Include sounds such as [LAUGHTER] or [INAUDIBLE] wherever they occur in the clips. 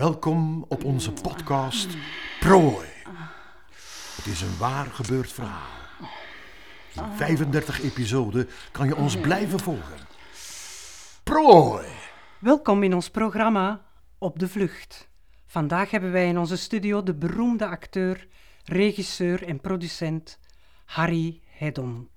Welkom op onze podcast Prooi. Het is een waar gebeurd verhaal. In 35 episoden kan je ons blijven volgen. Prooi! Welkom in ons programma Op de Vlucht. Vandaag hebben wij in onze studio de beroemde acteur, regisseur en producent Harry Hedon.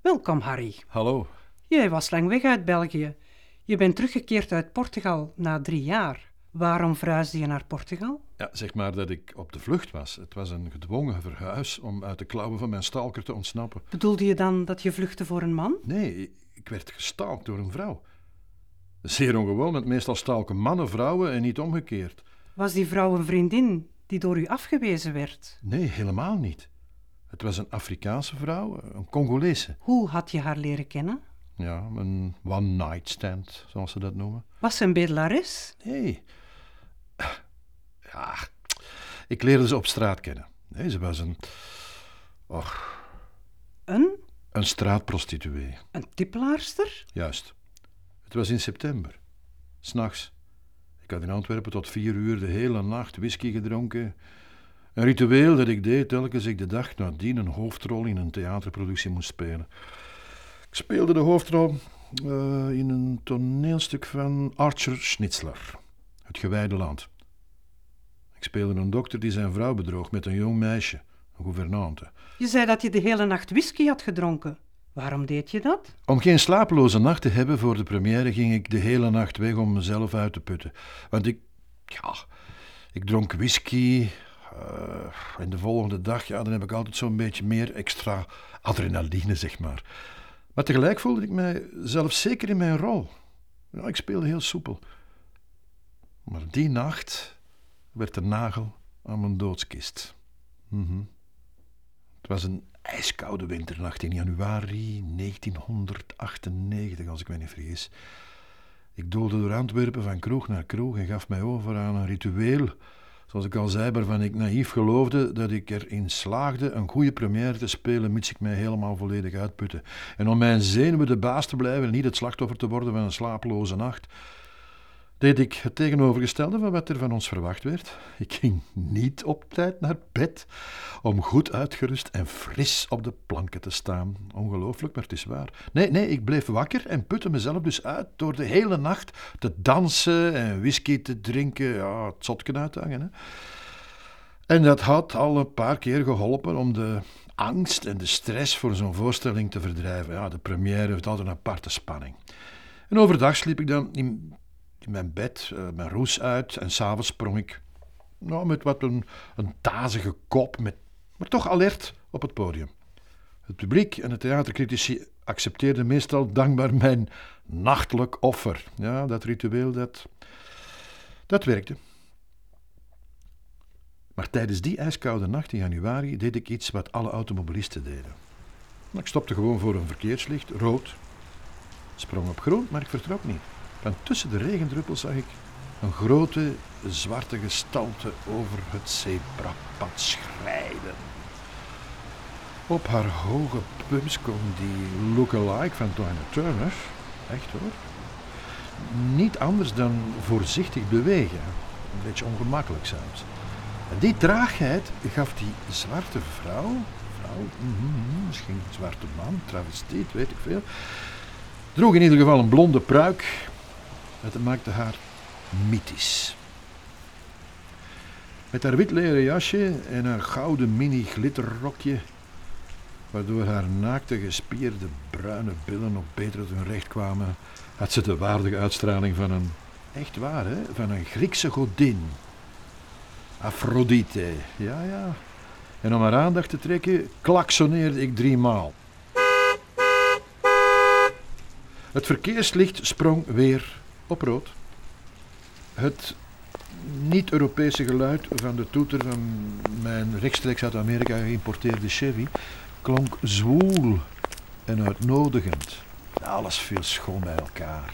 Welkom Harry. Hallo. Jij was lang weg uit België. Je bent teruggekeerd uit Portugal na drie jaar. Waarom verhuisde je naar Portugal? Ja, zeg maar dat ik op de vlucht was. Het was een gedwongen verhuis om uit de klauwen van mijn stalker te ontsnappen. Bedoelde je dan dat je vluchtte voor een man? Nee, ik werd gestalkt door een vrouw. Zeer ongewoon, want meestal stalken mannen vrouwen en niet omgekeerd. Was die vrouw een vriendin die door u afgewezen werd? Nee, helemaal niet. Het was een Afrikaanse vrouw, een Congolese. Hoe had je haar leren kennen? Ja, een one-night stand, zoals ze dat noemen. Was ze een bedelares? Nee. Ja, ik leerde ze op straat kennen. Nee, ze was een... Och, Een? een straatprostituee. Een tippelaarster? Juist. Het was in september. S'nachts. Ik had in Antwerpen tot vier uur de hele nacht whisky gedronken. Een ritueel dat ik deed telkens ik de dag nadien een hoofdrol in een theaterproductie moest spelen. Ik speelde de hoofdrol eh, in een toneelstuk van Archer Schnitzler, Het Gewijde Land. Ik speelde een dokter die zijn vrouw bedroog met een jong meisje, een gouvernante. Je zei dat je de hele nacht whisky had gedronken. Waarom deed je dat? Om geen slapeloze nacht te hebben voor de première ging ik de hele nacht weg om mezelf uit te putten. Want ik, ja, ik dronk whisky. eh, en de volgende dag, ja, dan heb ik altijd zo'n beetje meer extra adrenaline, zeg maar. Maar tegelijk voelde ik mij zelf zeker in mijn rol. Ja, ik speelde heel soepel. Maar die nacht werd de nagel aan mijn doodskist. Mhm. Het was een ijskoude winternacht in januari 1998, als ik me niet vergis. Ik doolde door Antwerpen van kroeg naar kroeg en gaf mij over aan een ritueel. Zoals ik al zei, waarvan ik naïef geloofde dat ik erin slaagde een goede première te spelen, mits ik mij helemaal volledig uitputte. En om mijn zenuwen de baas te blijven en niet het slachtoffer te worden van een slapeloze nacht, deed ik het tegenovergestelde van wat er van ons verwacht werd. Ik ging niet op tijd naar bed om goed uitgerust en fris op de planken te staan. Ongelooflijk, maar het is waar. Nee, nee, ik bleef wakker en putte mezelf dus uit door de hele nacht te dansen en whisky te drinken, ja, het zotken uit te hangen. Hè. En dat had al een paar keer geholpen om de angst en de stress voor zo'n voorstelling te verdrijven. Ja, de première heeft altijd een aparte spanning. En overdag sliep ik dan in, in mijn bed, eh, mijn roes uit en s'avonds sprong ik nou, met wat een, een tazige kop, met, maar toch alert op het podium. Het publiek en de theatercritici accepteerden meestal dankbaar mijn nachtelijk offer. Ja, dat ritueel, dat, dat werkte. Maar tijdens die ijskoude nacht in januari deed ik iets wat alle automobilisten deden. Ik stopte gewoon voor een verkeerslicht, rood. Sprong op groen, maar ik vertrok niet. Want tussen de regendruppels zag ik een grote zwarte gestalte over het zebrapad schrijden. Op haar hoge pumps kon die look-alike van Tina Turner, echt hoor, niet anders dan voorzichtig bewegen. Een beetje ongemakkelijk zelfs. En die traagheid gaf die zwarte vrouw, vrouw, mhm, misschien een zwarte man, travestiet, weet ik veel, droeg in ieder geval een blonde pruik. Het maakte haar mythisch. Met haar wit leren jasje en haar gouden mini glitterrokje, waardoor haar naakte gespierde bruine billen nog beter tot hun recht kwamen, had ze de waardige uitstraling van een, echt waar hè, van een Griekse godin. Aphrodite, ja ja. En om haar aandacht te trekken, klaksoneerde ik drie maal. Het verkeerslicht sprong weer op rood. Het niet-Europese geluid van de toeter van mijn rechtstreeks uit Amerika geïmporteerde Chevy klonk zwoel en uitnodigend. Alles viel schoon bij elkaar.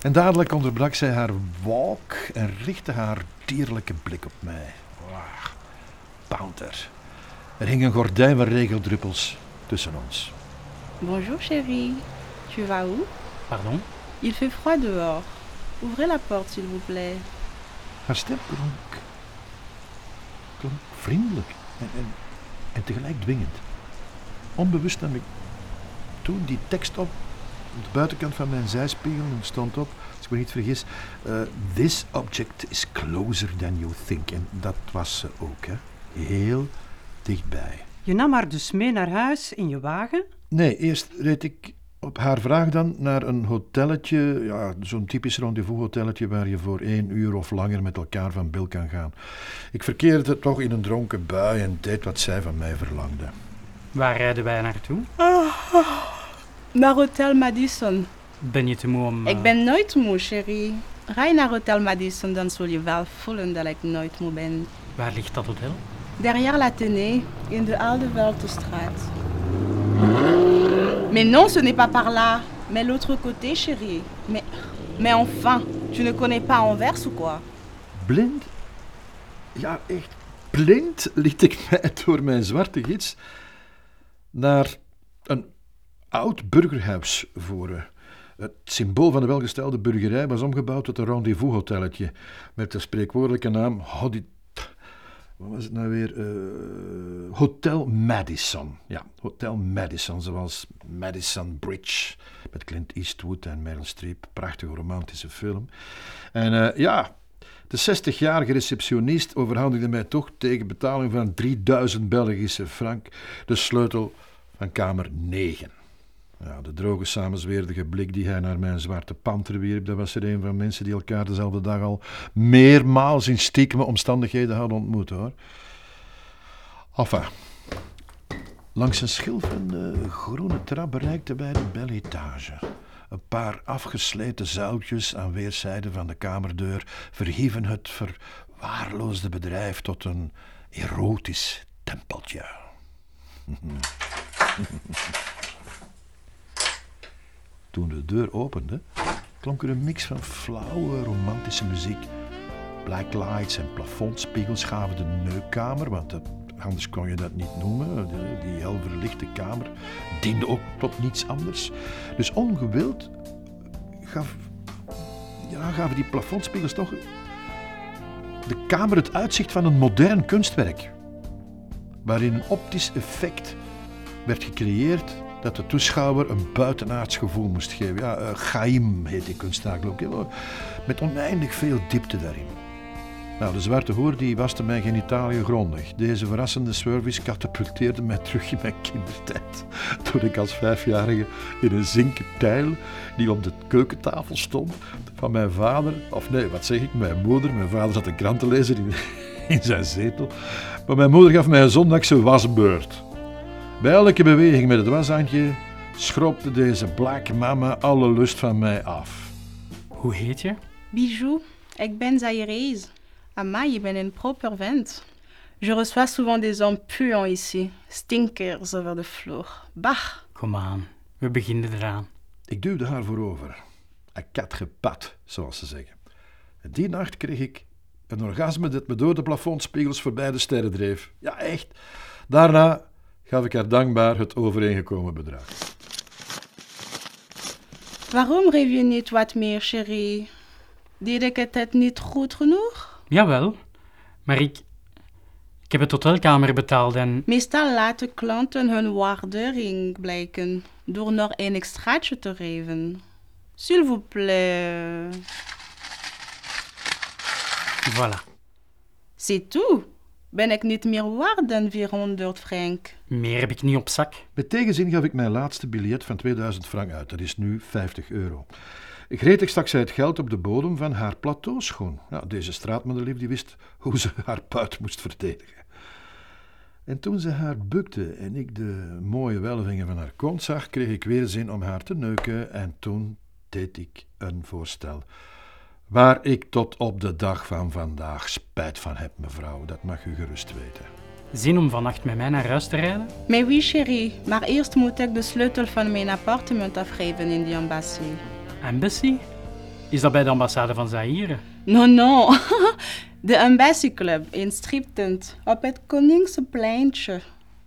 En dadelijk onderbrak zij haar walk en richtte haar dierlijke blik op mij. Wauw, Bounter. Er hing een gordijn van regeldruppels tussen ons. Bonjour chérie, tu vas où Pardon Il fait froid dehors. Ouvrez la porte s'il vous plaît. Haar stem klonk, klonk vriendelijk en, en, en tegelijk dwingend. Onbewust nam ik toen die tekst op, op de buitenkant van mijn zijspiegel en stond op, als ik me niet vergis, eh, This object is closer than you think. En dat was ze ook, hè. Heel dichtbij. Je nam haar dus mee naar huis in je wagen? Nee, eerst reed ik op haar vraag dan naar een hotelletje, ja, zo'n typisch rendezvous-hotelletje waar je voor één uur of langer met elkaar van bil kan gaan. Ik verkeerde toch in een dronken bui en deed wat zij van mij verlangde. Waar rijden wij naartoe? Naar Hotel Madison. Ben je te moe om... Ik eh, ben nooit moe, chérie. Rij naar Hotel Madison, dan zul je wel voelen dat ik nooit moe ben. Waar ligt dat hotel? Derrière l'Athénée, in de Oude Weltestraat. Mais non, ce n'est pas par là. Mais l'autre côté, chérie. Mais, mais enfin, tu ne connais pas Anvers ou quoi Blind? Ja, echt blind liet ik [LAUGHS] mij door mijn zwarte gids naar een oud burgerhuis voeren. Het symbool van de welgestelde burgerij was omgebouwd tot een rendezvous-hotelletje met de spreekwoordelijke naam. Wat was het nou weer? Eh, Hotel Madison. Ja, Hotel Madison, zoals Madison Bridge met Clint Eastwood en Meryl Streep. Prachtige romantische film. En eh, ja, de 60-jarige receptionist overhandigde mij toch tegen betaling van 3000 Belgische frank de sleutel van kamer 9. Ja, de droge, samenzweerdige blik die hij naar mijn zwarte panter wierp, dat was er een van mensen die elkaar dezelfde dag al meermaals in stiekeme omstandigheden hadden ontmoet, hoor. Enfin, langs een schilferende groene trap bereikten wij de belle étage. Een paar afgesleten zuiltjes aan weerszijden van de kamerdeur verhieven het verwaarloosde bedrijf tot een erotisch tempeltje. [LAUGHS] Toen de deur opende, klonk er een mix van flauwe romantische muziek. Black lights en plafondspiegels gaven de neukkamer, want anders kon je dat niet noemen. Die hel verlichte kamer diende ook tot niets anders. Dus ongewild ja, gaven die plafondspiegels toch de kamer het uitzicht van een modern kunstwerk. Waarin een optisch effect werd gecreëerd dat de toeschouwer een buitenaards gevoel moest geven. Ja, uh, Chaim heet die kunstenaar ook. hè, Met oneindig veel diepte daarin. Nou, de zwarte hoer die waste mijn genitaliën grondig. Deze verrassende service katapulteerde mij terug in mijn kindertijd. [LAUGHS] Toen ik als vijfjarige in een zinken tijl die op de keukentafel stond van mijn vader, of nee, wat zeg ik, mijn moeder. Mijn vader zat een krant te lezen in, [LAUGHS] in zijn zetel. Maar mijn moeder gaf mij een zondagse wasbeurt. Bij elke beweging met het washandje schroopte deze black mama alle lust van mij af. Hoe heet je? Bijou, ik ben Zaïrees. Amai, je bent een proper vent. Je reçois souvent des hommes puants ici. Stinkers over de vloer. Bah, Kom aan, we beginnen eraan. Ik duwde haar voorover. Een kat gepat, zoals ze zeggen. En die nacht kreeg ik een orgasme dat me door de plafondspiegels voorbij de sterren dreef. Ja, echt. Daarna gaf ik haar dankbaar het overeengekomen bedrag. waarom rêve je niet wat meer, chérie? Deed ik het het niet goed genoeg? Jawel, maar ik... Ik heb het hotelkamer betaald en... Meestal laten klanten hun waardering blijken door nog een extraatje te geven. S'il vous plaît. Voilà. C'est tout. Ben ik niet meer waard dan 400 frank? Meer heb ik niet op zak. Met tegenzin gaf ik mijn laatste biljet van 2000 frank uit. Dat is nu 50 euro. Gretig stak zij het geld op de bodem van haar plateauschoen. Ja, deze straatmoederlief die wist hoe ze haar puit moest verdedigen. En toen ze haar bukte en ik de mooie welvingen van haar kont zag, kreeg ik weer zin om haar te neuken en toen deed ik een voorstel. Waar ik tot op de dag van vandaag spijt van heb, mevrouw, dat mag u gerust weten. Zin om vannacht met mij naar huis te rijden? Mais oui, chérie. Maar eerst moet ik de sleutel van mijn appartement afgeven in die ambassade. Embassy? Is dat bij de ambassade van Zaire? Non, non. [LAUGHS] De Embassy Club in striptent op het Koningspleintje.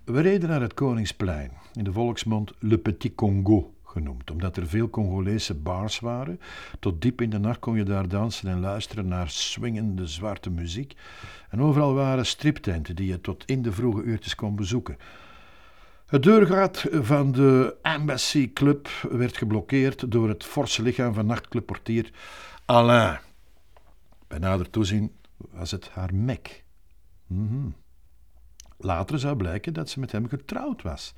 We reden naar het Koningsplein, in de volksmond Le Petit Congo genoemd, omdat er veel Congolese bars waren. Tot diep in de nacht kon je daar dansen en luisteren naar swingende zwarte muziek. En overal waren striptenten die je tot in de vroege uurtjes kon bezoeken. Het deurgat van de Embassy Club werd geblokkeerd door het forse lichaam van nachtclubportier Alain. Bij nader toezien was het haar mek. Mhm. Later zou blijken dat ze met hem getrouwd was.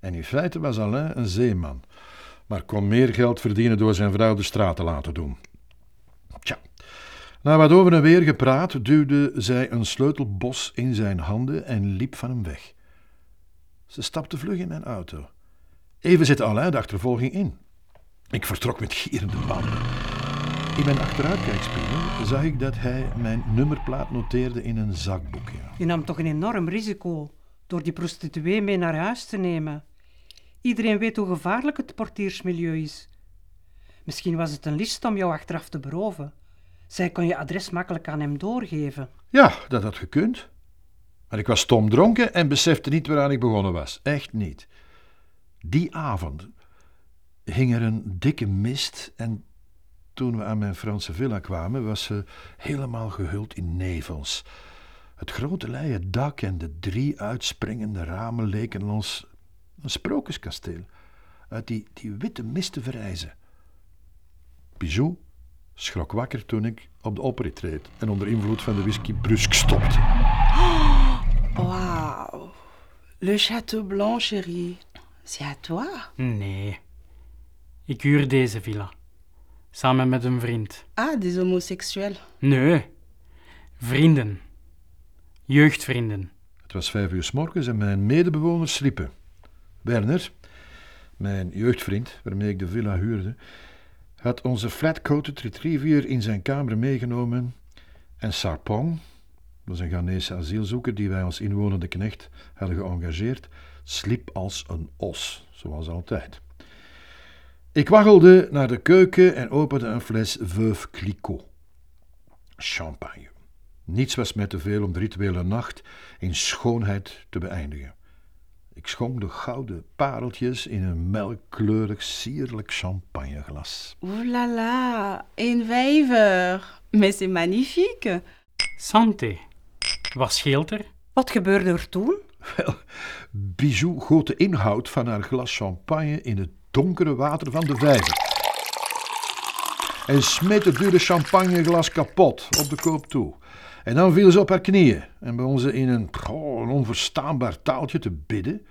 En in feite was Alain een zeeman, maar kon meer geld verdienen door zijn vrouw de straat te laten doen. Tja, na wat over en weer gepraat, duwde zij een sleutelbos in zijn handen en liep van hem weg. Ze stapte vlug in mijn auto. Even zette Alain de achtervolging in. Ik vertrok met gierende banden. In mijn achteruitkijkspiegel zag ik dat hij mijn nummerplaat noteerde in een zakboekje. Je nam toch een enorm risico door die prostituee mee naar huis te nemen. Iedereen weet hoe gevaarlijk het portiersmilieu is. Misschien was het een list om jou achteraf te beroven. Zij kon je adres makkelijk aan hem doorgeven. Ja, dat had gekund. Maar ik was stom dronken en besefte niet waaraan ik begonnen was. Echt niet. Die avond hing er een dikke mist en toen we aan mijn Franse villa kwamen, was ze helemaal gehuld in nevels. Het grote leien dak en de drie uitspringende ramen leken ons een sprookjeskasteel uit die, die witte mist te verrijzen. Bijou schrok wakker toen ik op de oprit reed en onder invloed van de whisky brusk stopte. [GASPS] Waouh. Le château blanc, chérie. C'est à toi. Nee. Ik huur deze villa. Samen met een vriend. Ah, des homosexuels. Nee. Vrienden. Jeugdvrienden. Het was vijf uur s morgens en mijn medebewoners sliepen. Werner, mijn jeugdvriend waarmee ik de villa huurde, had onze flatcoated retriever in zijn kamer meegenomen en Sarpong, dat was een Ghanese asielzoeker die wij als inwonende knecht hadden geëngageerd, sliep als een os, zoals altijd. Ik waggelde naar de keuken en opende een fles Veuve Clicquot. Champagne. Niets was mij te veel om de rituele nacht in schoonheid te beëindigen. Ik schonk de gouden pareltjes in een melkkleurig sierlijk champagneglas. Ouh là là, een vijver. Mais c'est magnifique. Santé. Wat scheelt er? Wat gebeurde er toen? Wel, Bijou goot de inhoud van haar glas champagne in het donkere water van de vijver. En smeet het dure champagneglas kapot op de koop toe. En dan viel ze op haar knieën en begon ze in een, een onverstaanbaar taaltje te bidden.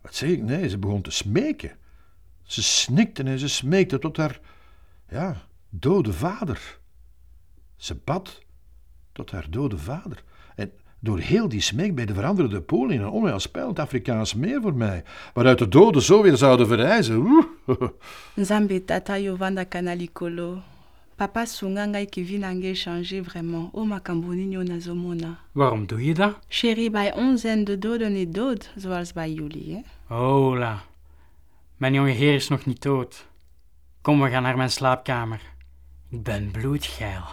Wat zeg ik? Nee, ze begon te smeken. Ze snikte en ze smeekte tot haar, ja, dode vader. Ze bad tot haar dode vader. En door heel die smeekbeden veranderde de pool in een onheilspellend Afrikaans meer voor mij, waaruit de doden zo weer zouden verrijzen. [LAUGHS] Nzambe tata yo vanda kana likolo. Papa sunga ngai kivi na ngai changer vraiment. O makambo nini oyo nazomona. Waarom doe je dat? Chérie, bij ons zijn de doden niet dood, zoals bij jullie, hè? Hola. Mijn jonge heer is nog niet dood. Kom, we gaan naar mijn slaapkamer. Ik ben bloedgeil.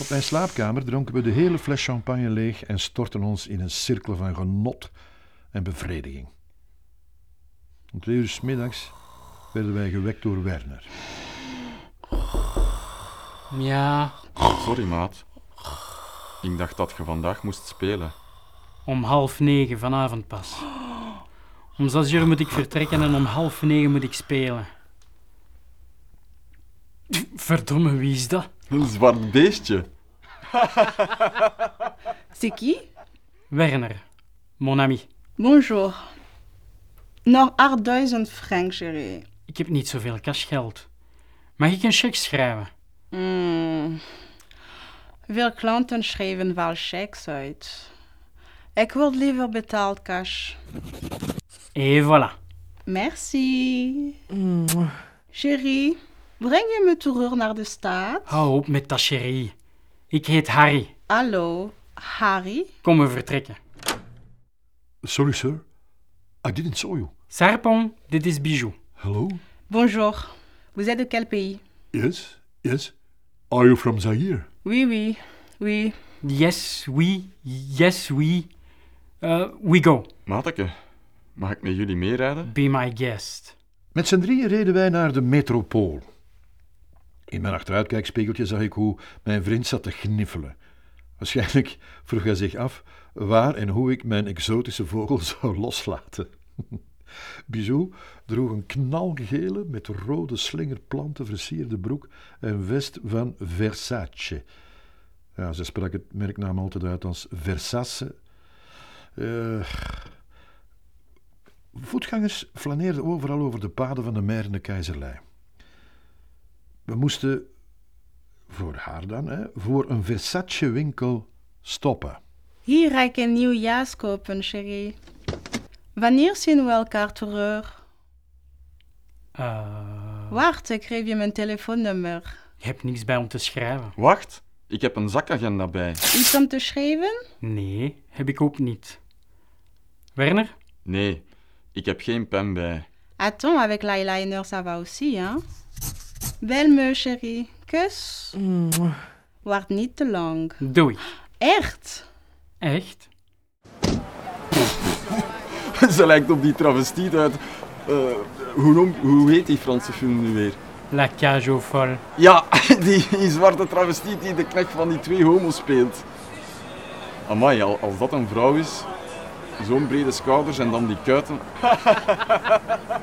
Op mijn slaapkamer dronken we de hele fles champagne leeg en stortten ons in een cirkel van genot en bevrediging. Om twee uur 's middags werden wij gewekt door Werner. Ja, Sorry, maat. Ik dacht dat je vandaag moest spelen. om half negen vanavond pas. Om zes uur moet ik vertrekken en om half negen moet ik spelen. Verdomme, wie is dat? Een zwart beestje. [LAUGHS] C'est qui? Werner, mon ami. Bonjour. Nog 8000 francs, chérie. Ik heb niet zoveel cashgeld. Mag ik een cheque schrijven? Hmm. Veel klanten schrijven wel checks uit. Ik wil liever betaald cash. Et voilà. Merci. Chérie, breng je me terug naar de stad? Hou op met dat chérie. Ik heet Harry. Hallo, Harry? Kom, we vertrekken. Sorry, sir. I didn't saw you. Sarpong, dit is Bijou. Hello? Bonjour. Vous êtes de quel pays? Yes, yes. Are you from Zaire? Oui, oui, oui. Yes, we, yes, we. Uh, we go. Mateke, mag ik met jullie meerijden? Be my guest. Met z'n drieën reden wij naar de metropool. In mijn achteruitkijkspiegeltje zag ik hoe mijn vriend zat te gniffelen. Waarschijnlijk vroeg hij zich af waar en hoe ik mijn exotische vogel [LAUGHS] zou loslaten. [LAUGHS] Bijou droeg een knalgele met rode slingerplanten versierde broek en vest van Versace. Ja, ze sprak het merknaam altijd uit als Versace. Eh, voetgangers flaneerden overal over de paden van de mer en de keizerlei. We moesten, voor haar dan, hè, voor een Versace-winkel stoppen. Hier ga ik een nieuw jas kopen, chérie. Wanneer zien we elkaar terug? Uh, Wacht, ik geef je mijn telefoonnummer. je hebt niks bij om te schrijven. Wacht, ik heb een zakagenda bij. Iets om te schrijven? Nee, heb ik ook niet. Werner? Nee, ik heb geen pen bij. Attends, avec l'eyeliner, ça va aussi, hein? Bel me, chérie. Kus. Wacht niet te lang. Doei. Echt? Echt? [LAUGHS] Ze lijkt op die travestiet uit... eh, hoe, noem, hoe heet die Franse film nu weer? La cage aux folles. Ja, [LAUGHS] die, die zwarte travestiet die de knecht van die twee homo's speelt. Amai, al- als dat een vrouw is, zo'n brede schouders en dan die kuiten. [LAUGHS]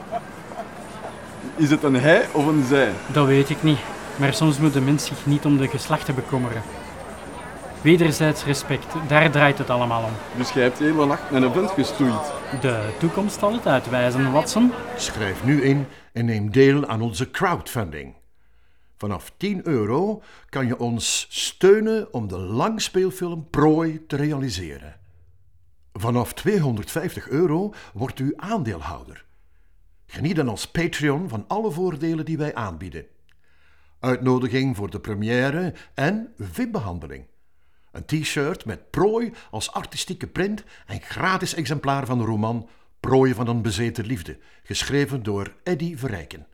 Is het een hij of een zij? Dat weet ik niet. Maar soms moet de mens zich niet om de geslachten bekommeren. Wederzijds respect, daar draait het allemaal om. Dus jij hebt de hele nacht met een vent gestoeid. De toekomst zal het uitwijzen, Watson. Schrijf nu in en neem deel aan onze crowdfunding. Vanaf 10 euro kan je ons steunen om de langspeelfilm Prooi te realiseren. Vanaf 250 euro wordt u aandeelhouder. Geniet dan als Patreon van alle voordelen die wij aanbieden. Uitnodiging voor de première en VIP-behandeling. Een t-shirt met prooi als artistieke print en gratis exemplaar van de roman Prooi van een bezeten liefde, geschreven door Eddy Verrijken.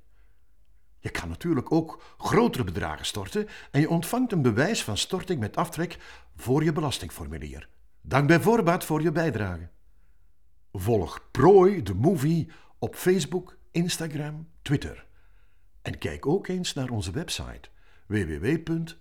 Je kan natuurlijk ook grotere bedragen storten en je ontvangt een bewijs van storting met aftrek voor je belastingformulier. Dank bij voorbaat voor je bijdrage. Volg Prooi de Movie op Facebook, Instagram, Twitter. En kijk ook eens naar onze website www.prooi.be.